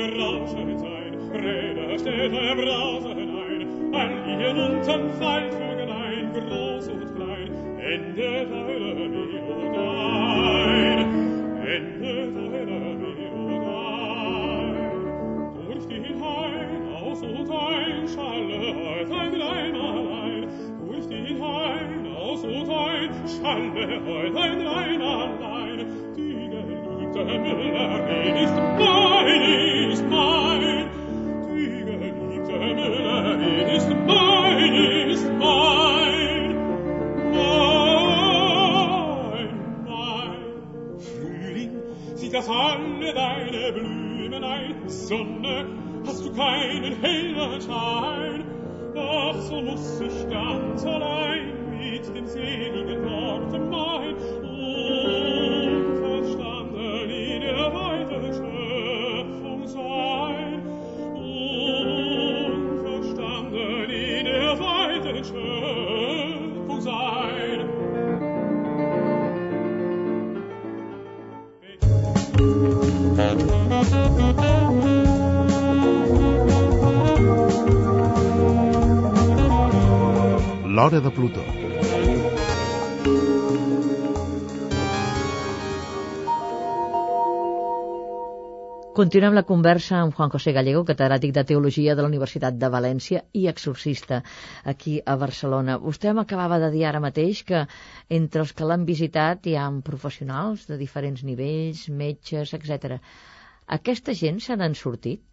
ein Rauschen sein, Räder steht er Brause hinein, ein Lied unterm Feindvögel ein, groß und klein, Ende deiner Melodie, Ende deiner Melodie. Durch die Hain, aus und ein, schalle heut ein Gleinerlein, durch die Hain, aus und ein, schalle heut ein Gleinerlein, die geliebte Melodie ist Sonne, hast du keinen hellen Schein. Doch so muss ich ganz allein mit den seligen Worten mein L'Hora de Plutó. Continuem la conversa amb Juan José Gallego, catedràtic de Teologia de la Universitat de València i exorcista aquí a Barcelona. Vostè m'acabava de dir ara mateix que entre els que l'han visitat hi ha professionals de diferents nivells, metges, etc. Aquesta gent se n'han sortit?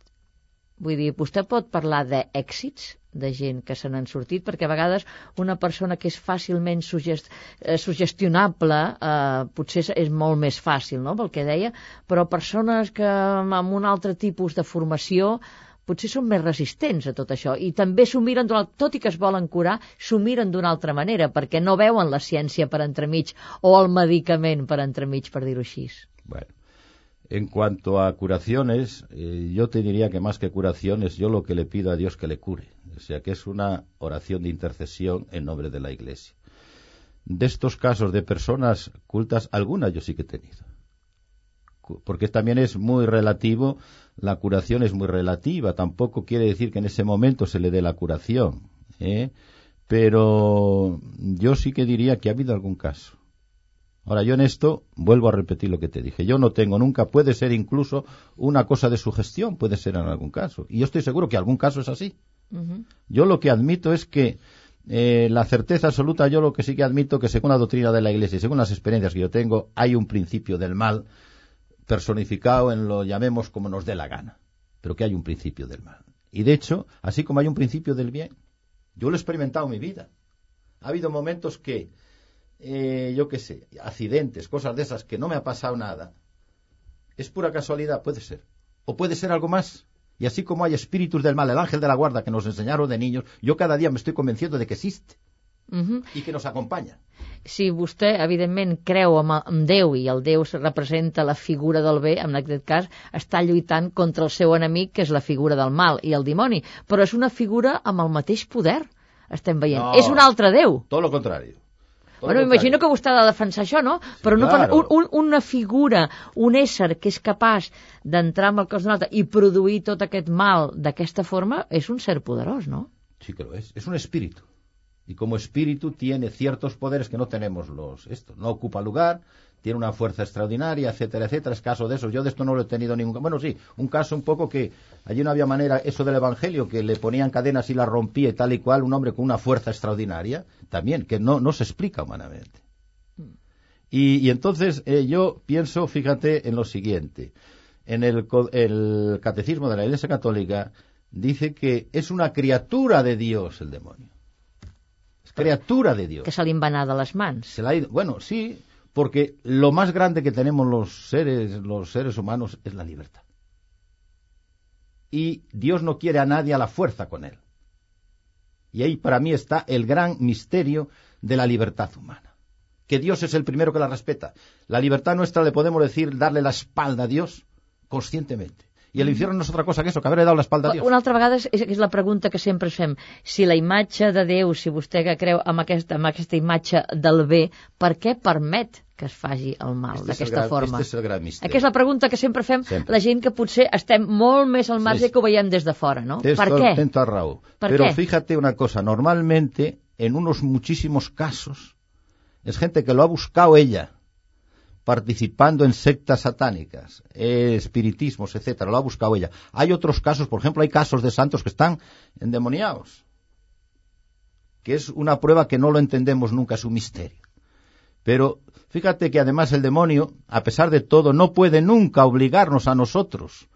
Vull dir, vostè pot parlar d'èxits de gent que se n'han sortit, perquè a vegades una persona que és fàcilment sugest, eh, sugestionable eh, potser és molt més fàcil, no?, pel que deia, però persones que amb un altre tipus de formació potser són més resistents a tot això i també s'ho miren, tot i que es volen curar, s'ho miren d'una altra manera perquè no veuen la ciència per entremig o el medicament per entremig, per dir-ho així. Bueno, En cuanto a curaciones, eh, yo te diría que más que curaciones, yo lo que le pido a Dios que le cure. O sea, que es una oración de intercesión en nombre de la Iglesia. De estos casos de personas cultas, algunas yo sí que he tenido. Porque también es muy relativo, la curación es muy relativa, tampoco quiere decir que en ese momento se le dé la curación. ¿eh? Pero yo sí que diría que ha habido algún caso. Ahora, yo en esto vuelvo a repetir lo que te dije. Yo no tengo nunca, puede ser incluso una cosa de sugestión, puede ser en algún caso. Y yo estoy seguro que algún caso es así. Yo lo que admito es que eh, la certeza absoluta, yo lo que sí que admito que según la doctrina de la Iglesia y según las experiencias que yo tengo, hay un principio del mal personificado en lo llamemos como nos dé la gana, pero que hay un principio del mal. Y de hecho, así como hay un principio del bien, yo lo he experimentado en mi vida. Ha habido momentos que eh, yo qué sé, accidentes, cosas de esas que no me ha pasado nada, es pura casualidad, puede ser. O puede ser algo más. Y así como hay espíritus del mal, el ángel de la guarda que nos enseñaron de niños, yo cada día me estoy convenciendo de que existe. Uh -huh. i que nos acompanya. Si vostè, evidentment, creu en, en Déu i el Déu representa la figura del bé, en aquest cas està lluitant contra el seu enemic, que és la figura del mal i el dimoni, però és una figura amb el mateix poder, estem veient. No, és un altre Déu. Tot lo contrari. Bueno, imagino que vostè ha de defensar això, no? Sí, Però no claro. un, un, una figura, un ésser que és capaç d'entrar amb el cos d'un altre i produir tot aquest mal d'aquesta forma és un ser poderós, ¿no? Sí que lo es. Es un espíritu. Y como espíritu tiene ciertos poderes que no tenemos los... Esto no ocupa lugar, tiene una fuerza extraordinaria, etcétera, etcétera. Es caso de eso. Yo de esto no lo he tenido ningún. Bueno, sí, un caso un poco que allí no había manera, eso del Evangelio, que le ponían cadenas y la rompía tal y cual, un hombre con una fuerza extraordinaria, también, que no, no se explica humanamente. Y, y entonces eh, yo pienso, fíjate, en lo siguiente. En el, el catecismo de la Iglesia Católica dice que es una criatura de Dios el demonio. Criatura de Dios. Que se le van de las manos. Se la ha ido, bueno, sí, porque lo más grande que tenemos los seres, los seres humanos es la libertad. Y Dios no quiere a nadie a la fuerza con él. Y ahí para mí está el gran misterio de la libertad humana. Que Dios es el primero que la respeta. La libertad nuestra le podemos decir darle la espalda a Dios conscientemente. I l'infern no és altra cosa que això, que haver dado l'espalda a Dios. Una altra vegada és, és la pregunta que sempre fem. Si la imatge de Déu, si vostè que creu amb aquesta, amb aquesta imatge del bé, per què permet que es faci el mal d'aquesta forma? Este és el gran misteri. Aquesta és la pregunta que sempre fem sempre. la gent que potser estem molt més al marge sí, que ho veiem des de fora, ¿no? Tens ¿Per tot, qué? Tens raó. ¿Per Pero qué? fíjate una cosa, normalmente en unos muchísimos casos es gente que lo ha buscado ella participando en sectas satánicas, eh, espiritismos, etcétera, lo ha buscado ella. Hay otros casos, por ejemplo, hay casos de santos que están endemoniados, que es una prueba que no lo entendemos nunca, es un misterio. Pero fíjate que además el demonio, a pesar de todo, no puede nunca obligarnos a nosotros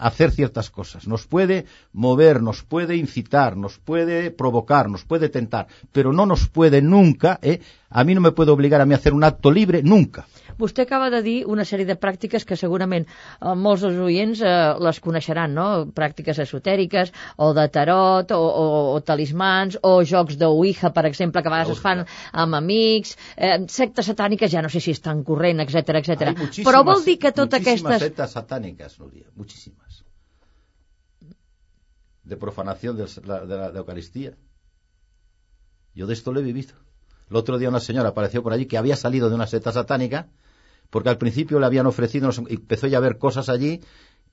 a hacer ciertas cosas. Nos puede mover, nos puede incitar, nos puede provocar, nos puede tentar, pero no nos puede nunca, ¿eh? a mí no me puede obligar a mí a hacer un acto libre nunca. Vostè acaba de dir una sèrie de pràctiques que segurament eh, molts dels oients eh, les coneixeran, no? Pràctiques esotèriques, o de tarot, o, o, o talismans, o jocs d'ouija, per exemple, que a vegades es fan amb amics, eh, sectes satàniques, ja no sé si estan corrent, etc etc. Però vol dir que totes aquestes... sectas satánicas, Nuria, muchísimas. De profanación de la, de la de Eucaristía. Yo de esto lo he vivido. El otro día una señora apareció por allí que había salido de una secta satánica porque al principio le habían ofrecido, y empezó ya a ver cosas allí,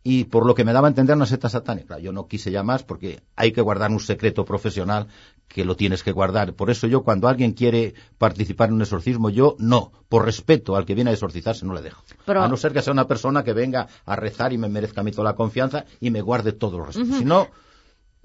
y por lo que me daba a entender una secta satánica. Claro, yo no quise ya más porque hay que guardar un secreto profesional que lo tienes que guardar. Por eso yo cuando alguien quiere participar en un exorcismo, yo no, por respeto al que viene a exorcizarse, no le dejo. Però- A no ser que sea una persona que venga a rezar y me merezca a mí toda la confianza y me guarde todo el respeto. Si no,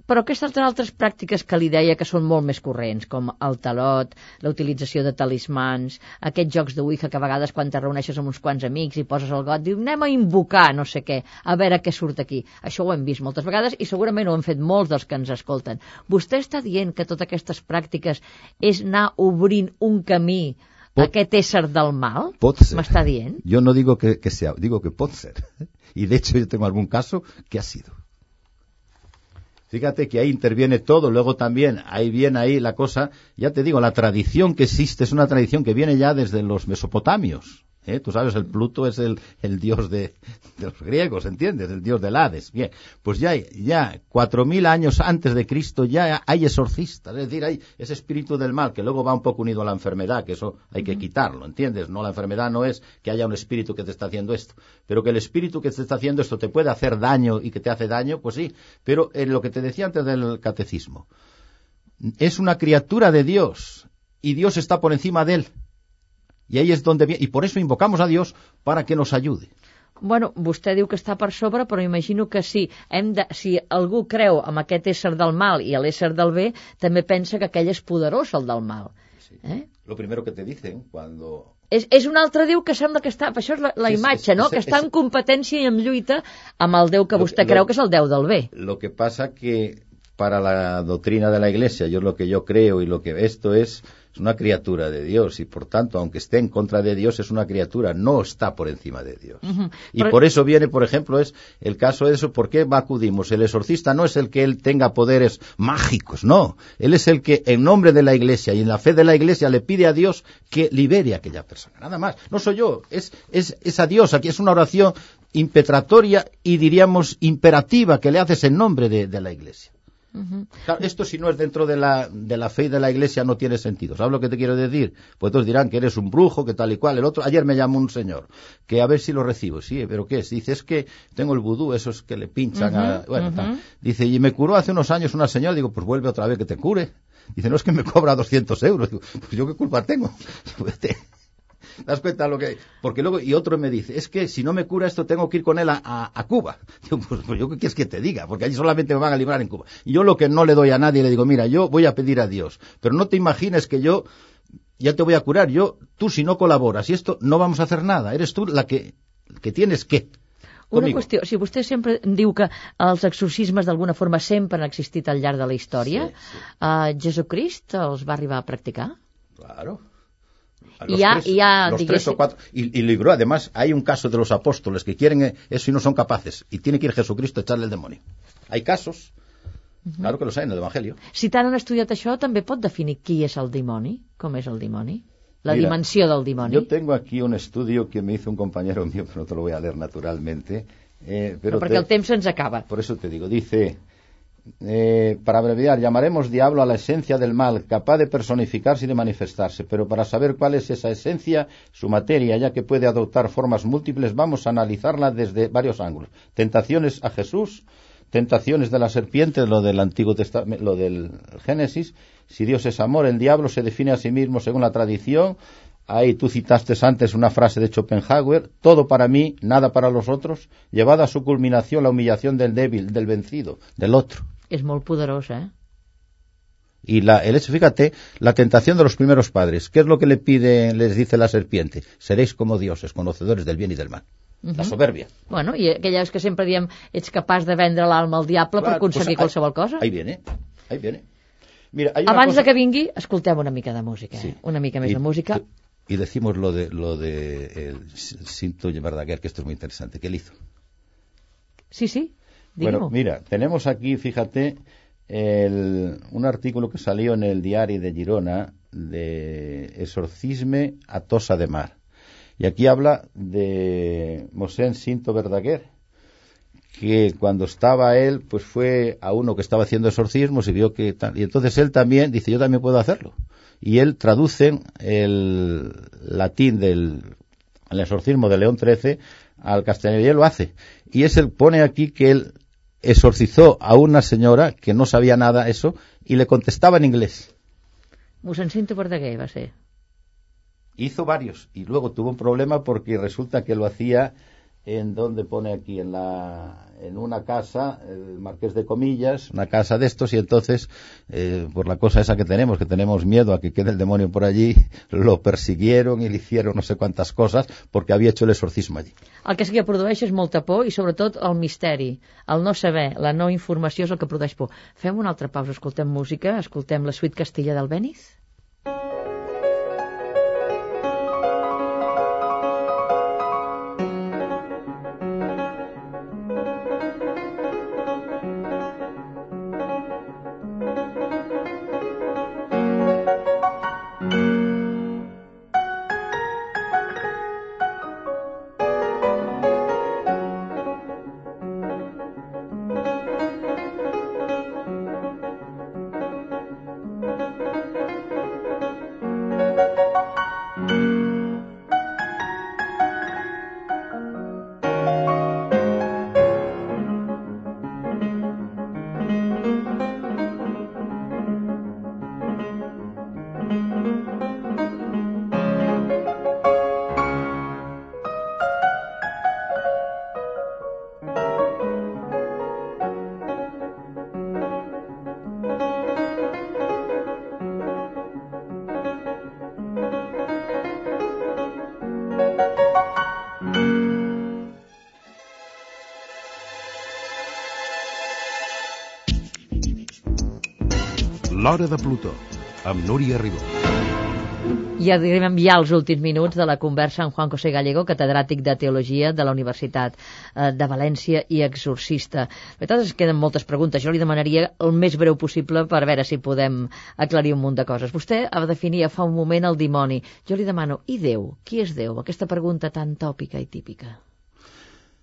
Però aquestes altres pràctiques que li deia que són molt més corrents, com el talot, la utilització de talismans, aquests jocs de Ouija que a vegades quan te reuneixes amb uns quants amics i poses el got, diu anem a invocar no sé què, a veure què surt aquí. Això ho hem vist moltes vegades i segurament ho han fet molts dels que ens escolten. Vostè està dient que totes aquestes pràctiques és anar obrint un camí a Pot- aquest ésser del mal? pot ser. M'està dient? Yo no digo que, que sea, digo que puede ser. Y de hecho yo tengo algún caso que ha sido. Fíjate que ahí interviene todo, luego también ahí viene ahí la cosa, ya te digo, la tradición que existe es una tradición que viene ya desde los mesopotamios. ¿Eh? Tú sabes, el Pluto es el, el dios de, de los griegos, ¿entiendes? El dios del Hades. Bien, pues ya, ya cuatro mil años antes de Cristo ya hay exorcistas, es decir, hay ese espíritu del mal que luego va un poco unido a la enfermedad, que eso hay que quitarlo, ¿entiendes? No, la enfermedad no es que haya un espíritu que te está haciendo esto, pero que el espíritu que te está haciendo esto te puede hacer daño y que te hace daño, pues sí, pero en lo que te decía antes del catecismo, es una criatura de Dios y Dios está por encima de él. Y ahí es donde viene, y por eso invocamos a Dios para que nos ayude. Bueno, vostè diu que està per sobre, però imagino que si, hem de, si algú creu en aquest ésser del mal i l'ésser del bé, també pensa que aquell és poderós, el del mal. Eh? Lo primero que te dicen cuando És, és un altre Déu que sembla que està... Això és la, la Sí, és- imatge, és- no? és- que està és- en competència i en lluita amb el Déu que vostè lo- creu que és el Déu del bé. Lo que pasa que para la doctrina de la Iglesia, yo lo que yo creo y lo que esto es, es una criatura de Dios y por tanto, aunque esté en contra de Dios, es una criatura, no está por encima de Dios. Y por eso viene, por ejemplo, es el caso de eso, ¿por qué acudimos? El exorcista no es el que él tenga poderes mágicos, no. Él es el que en nombre de la Iglesia y en la fe de la Iglesia le pide a Dios que libere a aquella persona. Nada más. No soy yo, es, es, es a Dios. Aquí es una oración impetratoria y diríamos imperativa que le haces en nombre de, de la Iglesia. Claro, esto si no es dentro de la, de la fe y de la iglesia no tiene sentido. ¿Sabes lo que te quiero decir? Pues todos dirán que eres un brujo, que tal y cual. El otro, ayer me llamó un señor, que a ver si lo recibo. Sí, pero ¿qué es? Dice, es que tengo el vudú, esos que le pinchan a, bueno, tal. Dice, y me curó hace unos años una señora, digo, pues vuelve otra vez que te cure. Dice, no es que me cobra 200 euros. Digo, pues yo qué culpa tengo. Vete. ¿Te das cuenta lo que Porque luego, y otro me dice, es que si no me cura esto tengo que ir con él a, a- a Cuba. Pues, pues yo qué quieres que te diga, porque allí solamente me van a librar en Cuba. Y yo lo que no le doy a nadie, le digo, mira, yo voy a pedir a Dios, pero no te imagines que yo ya te voy a curar. Yo, tú si no colaboras y esto, no vamos a hacer nada. Eres tú la que, que tienes que. Una Conmigo. qüestió, si vostè sempre diu que els exorcismes d'alguna forma sempre han existit al llarg de la història, Sí, sí. eh, Jesucrist els va arribar a practicar? Claro. A Y ya- y ya, los tres o cuatro. Y, y libró, además, hay un caso de los apóstoles que quieren eh, eso y no son capaces. Y tiene que ir Jesucristo a echarle el demonio. Hay casos. Claro que los hay en el Evangelio. Si tant han estudiat això, també pot definir qui és el dimoni? Com és el dimoni? La Mira, dimensió del dimoni? Yo tengo aquí un estudio que me hizo un compañero mío, pero no te lo voy a leer naturalmente. eh, pero Però perquè te- el temps se'ns acaba. Por eso te digo, dice, eh, para abreviar, llamaremos diablo a la esencia del mal, capaz de personificarse y de manifestarse, pero para saber cuál es esa esencia, su materia, ya que puede adoptar formas múltiples, vamos a analizarla desde varios ángulos. Tentaciones a Jesús, tentaciones de la serpiente, lo del Antiguo Testamento, lo del Génesis, si Dios es amor, el diablo se define a sí mismo según la tradición, Ahí tú citaste antes una frase de Schopenhauer, todo para mí, nada para los otros, llevada a su culminación la humillación del débil, del vencido, del otro. És molt poderosa, eh? Y la, el hecho, fíjate, la tentación de los primeros padres. ¿Qué es lo que le pide, les dice la serpiente? Seréis como dioses, conocedores del bien y del mal. La soberbia. Bueno, i aquelles que sempre diem ets capaç de vendre l'alma al diable per Claro, aconseguir pues qualsevol cosa? Ahí viene, ahí viene. Mira, hay una Abans cosa- de que vingui, escoltem una mica de música, Sí. eh? una mica més de música. Y decimos lo de, lo de el Cinto Verdaguer, que esto es muy interesante. ¿Qué él hizo? Sí, sí. Bueno, mira, tenemos aquí, fíjate, el- un artículo que salió en el diario de Girona de Exorcisme a Tosa de Mar. Y aquí habla de Mosén Cinto Verdaguer, que cuando estaba él, pues fue a uno que estaba haciendo exorcismos y vio que. Y entonces él también dice, yo también puedo hacerlo. Y él traduce el latín del el exorcismo de León XIII al castellano y él lo hace. Y es el pone aquí que él exorcizó a una señora que no sabía nada eso y le contestaba en inglés. Va ser. Hizo varios y luego tuvo un problema porque resulta que lo hacía en donde pone aquí en la en una casa el marqués de comillas una casa de estos y entonces eh, por la cosa esa que tenemos que tenemos miedo a que quede el demonio por allí lo persiguieron y le hicieron no sé cuántas cosas porque había hecho el exorcismo allí El que sí que produeix és molta por i sobretot el misteri, el no saber, la no informació és el que produeix por. Fem una altra pausa, escoltem música, escoltem la suite Castella del Benis. L'Hora de Plutó, amb Núria Ribó. I arribem ja als últims minuts de la conversa amb Juan José Gallego, catedràtic de Teologia de la Universitat eh, de València i exorcista. La veritat que queden moltes preguntes. Jo li demanaria el més breu possible per veure si podem aclarir un munt de coses. Vostè ha definir fa un moment el dimoni. Jo li demano, i Déu? Qui és Déu? Aquesta pregunta tan tòpica i típica.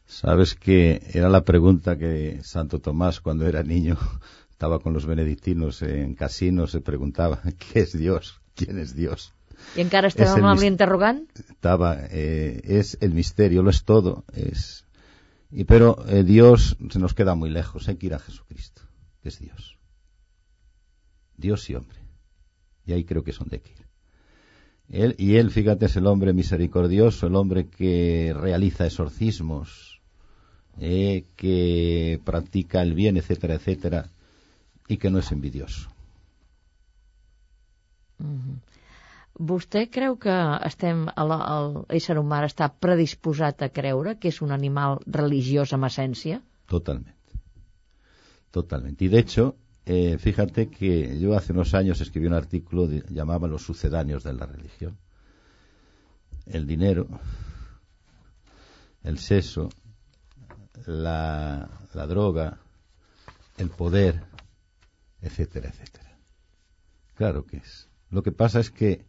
Sabes que era la pregunta que Santo Tomás cuando era niño estaba con los benedictinos en casinos se preguntaba ¿qué es Dios? ¿quién es Dios? I encara És el amb l'interrogant? estaba eh, es el misterio lo es todo es y pero eh, Dios se nos queda muy lejos hay que ir a Jesucristo que es Dios Dios y hombre y ahí creo que es donde hay que ir él, y él fíjate es el hombre misericordioso el hombre que realiza exorcismos eh, que practica el bien etcétera etcétera y que no es envidioso Vostè creu que estem, el, el ésser humà està predisposat a creure que és un animal religiós amb essència? Totalmente. Totalmente. Y de hecho, eh, fíjate que yo hace unos años escribí un artículo de, llamaba Los sucedáneos de la religión. El dinero, el sexo, la, la droga, el poder, etcétera, etcétera. Claro que es. Lo que pasa es que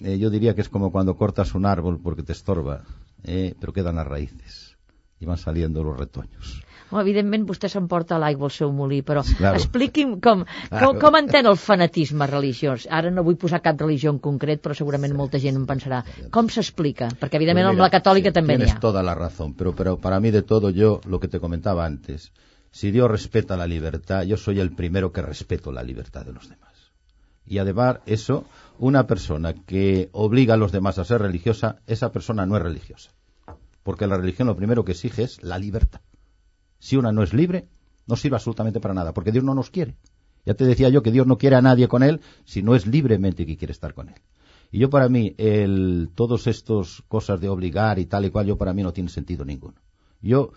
eh, yo diría que es como cuando cortas un árbol porque te estorba, eh, pero quedan las raíces y van saliendo los retoños. Home, evidentment vostè s'emporta l'aigua al seu molí, però Claro. expliqui'm com, com, Claro. com entén el fanatisme religiós. Ara no vull posar cap religió en concret, però segurament molta gent en pensarà. Com s'explica? Perquè evidentment Pues amb mira, la catòlica sí, també n'hi Tienes ha. toda la razón, pero, pero para mí de todo yo, lo que te comentaba antes, si Dios respeta la libertad, yo soy el primero que respeto la libertad de los demás. Y además, eso, una persona que obliga a los demás a ser religiosa, esa persona no es religiosa. Porque la religión lo primero que exige es la libertad. Si una no es libre, no sirve absolutamente para nada, porque Dios no nos quiere. Ya te decía yo que Dios no quiere a nadie con él si no es libremente que quiere estar con él. Y yo para mí, el, todos estos cosas de obligar y tal y cual, yo para mí no tiene sentido ninguno. Yo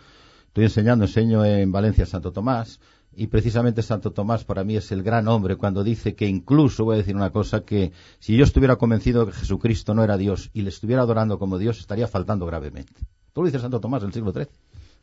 estoy enseñando, enseño en Valencia Santo Tomás, y precisamente Santo Tomás para mí es el gran hombre cuando dice que incluso, voy a decir una cosa, que si yo estuviera convencido de que Jesucristo no era Dios y le estuviera adorando como Dios, estaría faltando gravemente. Tú lo dice Santo Tomás del siglo XIII.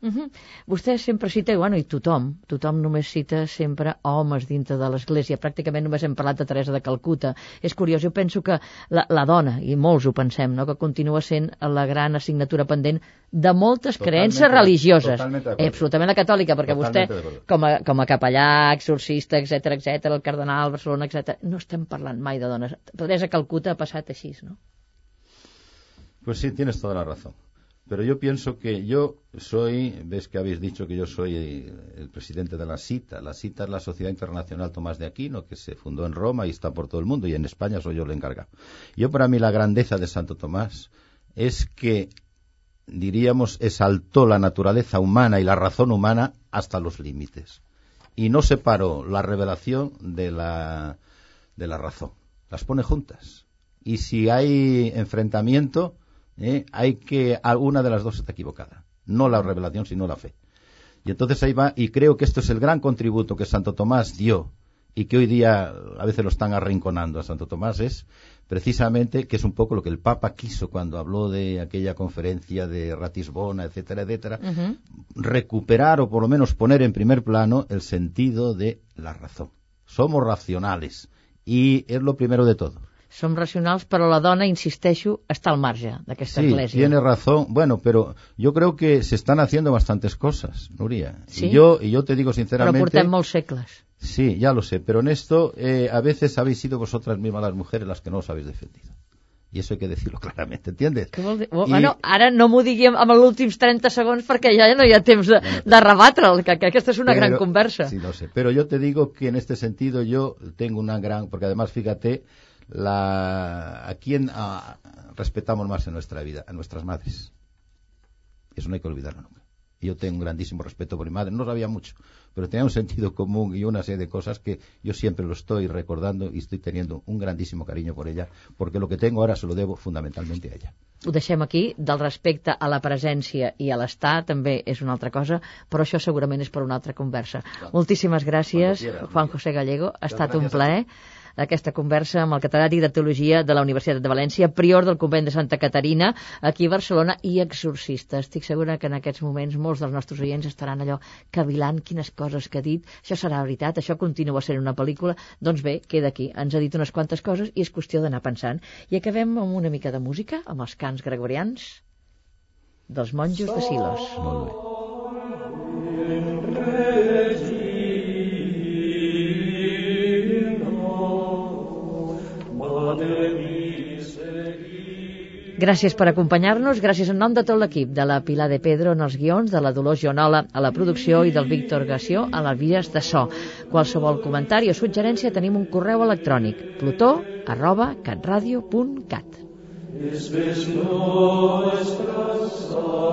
Uh -huh. Vostè sempre cita, bueno, i tothom, tothom només cita sempre homes dintre de l'Església. Pràcticament només hem parlat de Teresa de Calcuta. És curiós, jo penso que la, la dona, i molts ho pensem, no?, que continua sent la gran assignatura pendent de moltes Totalmente creences de- religioses. acuerdo. Eh, absolutament la catòlica, perquè vostè, de acuerdo. com a, com a capellà, exorcista, etc etc, el cardenal, Barcelona, etc, no estem parlant mai de dones. Teresa de Calcuta ha passat així, no? Pues sí, tienes toda la razón. Pero yo pienso que yo soy, ves que habéis dicho que yo soy el presidente de la CITA. La CITA es la Sociedad Internacional Tomás de Aquino, que se fundó en Roma y está por todo el mundo, y en España soy yo el encargado. Yo para mí la grandeza de Santo Tomás es que, diríamos, exaltó la naturaleza humana y la razón humana hasta los límites. Y no separó la revelación de la, de la razón. Las pone juntas. Y si hay enfrentamiento, ¿eh? hay que alguna de las dos está equivocada. No la revelación, sino la fe. Y entonces ahí va, y creo que esto es el gran contributo que Santo Tomás dio y que hoy día a veces lo están arrinconando a Santo Tomás es precisamente que es un poco lo que el Papa quiso cuando habló de aquella conferencia de Ratisbona, etcétera, etcétera, recuperar o por lo menos poner en primer plano el sentido de la razón. Somos racionales y es lo primero de todo. Som racionals, però la dona, insisteixo, està al marge d'aquesta Sí, església. tiene razón. Bueno, pero yo creo que se están haciendo bastantes cosas, Nuria. Sí. Y yo, y yo te digo Però sinceramente. portem molts segles. Sí, ya lo sé, pero en esto eh, a veces habéis sido vosotras mismas las mujeres las que no os habéis defendido. Y eso hay que decirlo claramente, ¿entiendes? Què vol dir? I- Bueno, ara no m'ho digui amb els últims 30 segons perquè ja no hi ha temps de, de rebatre'l, que, que aquesta és una gran Pero- conversa. Sí, lo sé. Pero yo te digo que en este sentido yo tengo una gran, porque además fíjate, la, a quién ah, respetamos más en nuestra vida, a nuestras madres. Eso no hay que olvidarlo nunca. Yo tengo un grandísimo respeto por mi madre. No sabía mucho, pero tenía un sentido común y una serie de cosas que yo siempre lo estoy recordando y estoy teniendo un grandísimo cariño por ella, porque lo que tengo ahora se lo debo fundamentalmente a ella. Ho deixem aquí, del respecte a la presència i a l'estar també és una altra cosa, però això segurament és per una altra conversa. Moltíssimes gràcies, Juan. José Gallego. Ha estat un a plaer aquesta conversa amb el catedràtic de Teologia de la Universitat de València, prior del convent de Santa Caterina, aquí a Barcelona, i exorcista. Estic segura que en aquests moments molts dels nostres oients estaran allò cavilant quines coses que ha dit. Això serà veritat, això continua sent una pel·lícula. Doncs bé, queda aquí. Ens ha dit unes quantes coses i és qüestió d'anar pensant. I acabem amb una mica de música, amb els cants gregorians dels monjos de Silos. Molt bé. Gràcies per acompanyar-nos, gràcies en nom de tot l'equip, de la Pilar de Pedro en els guions, de la Dolors Jonola a la producció i del Víctor Gassió a les vies de so. Qualsevol comentari o suggerència tenim un correu electrònic plutó arroba catradio.cat Es ves nuestras que.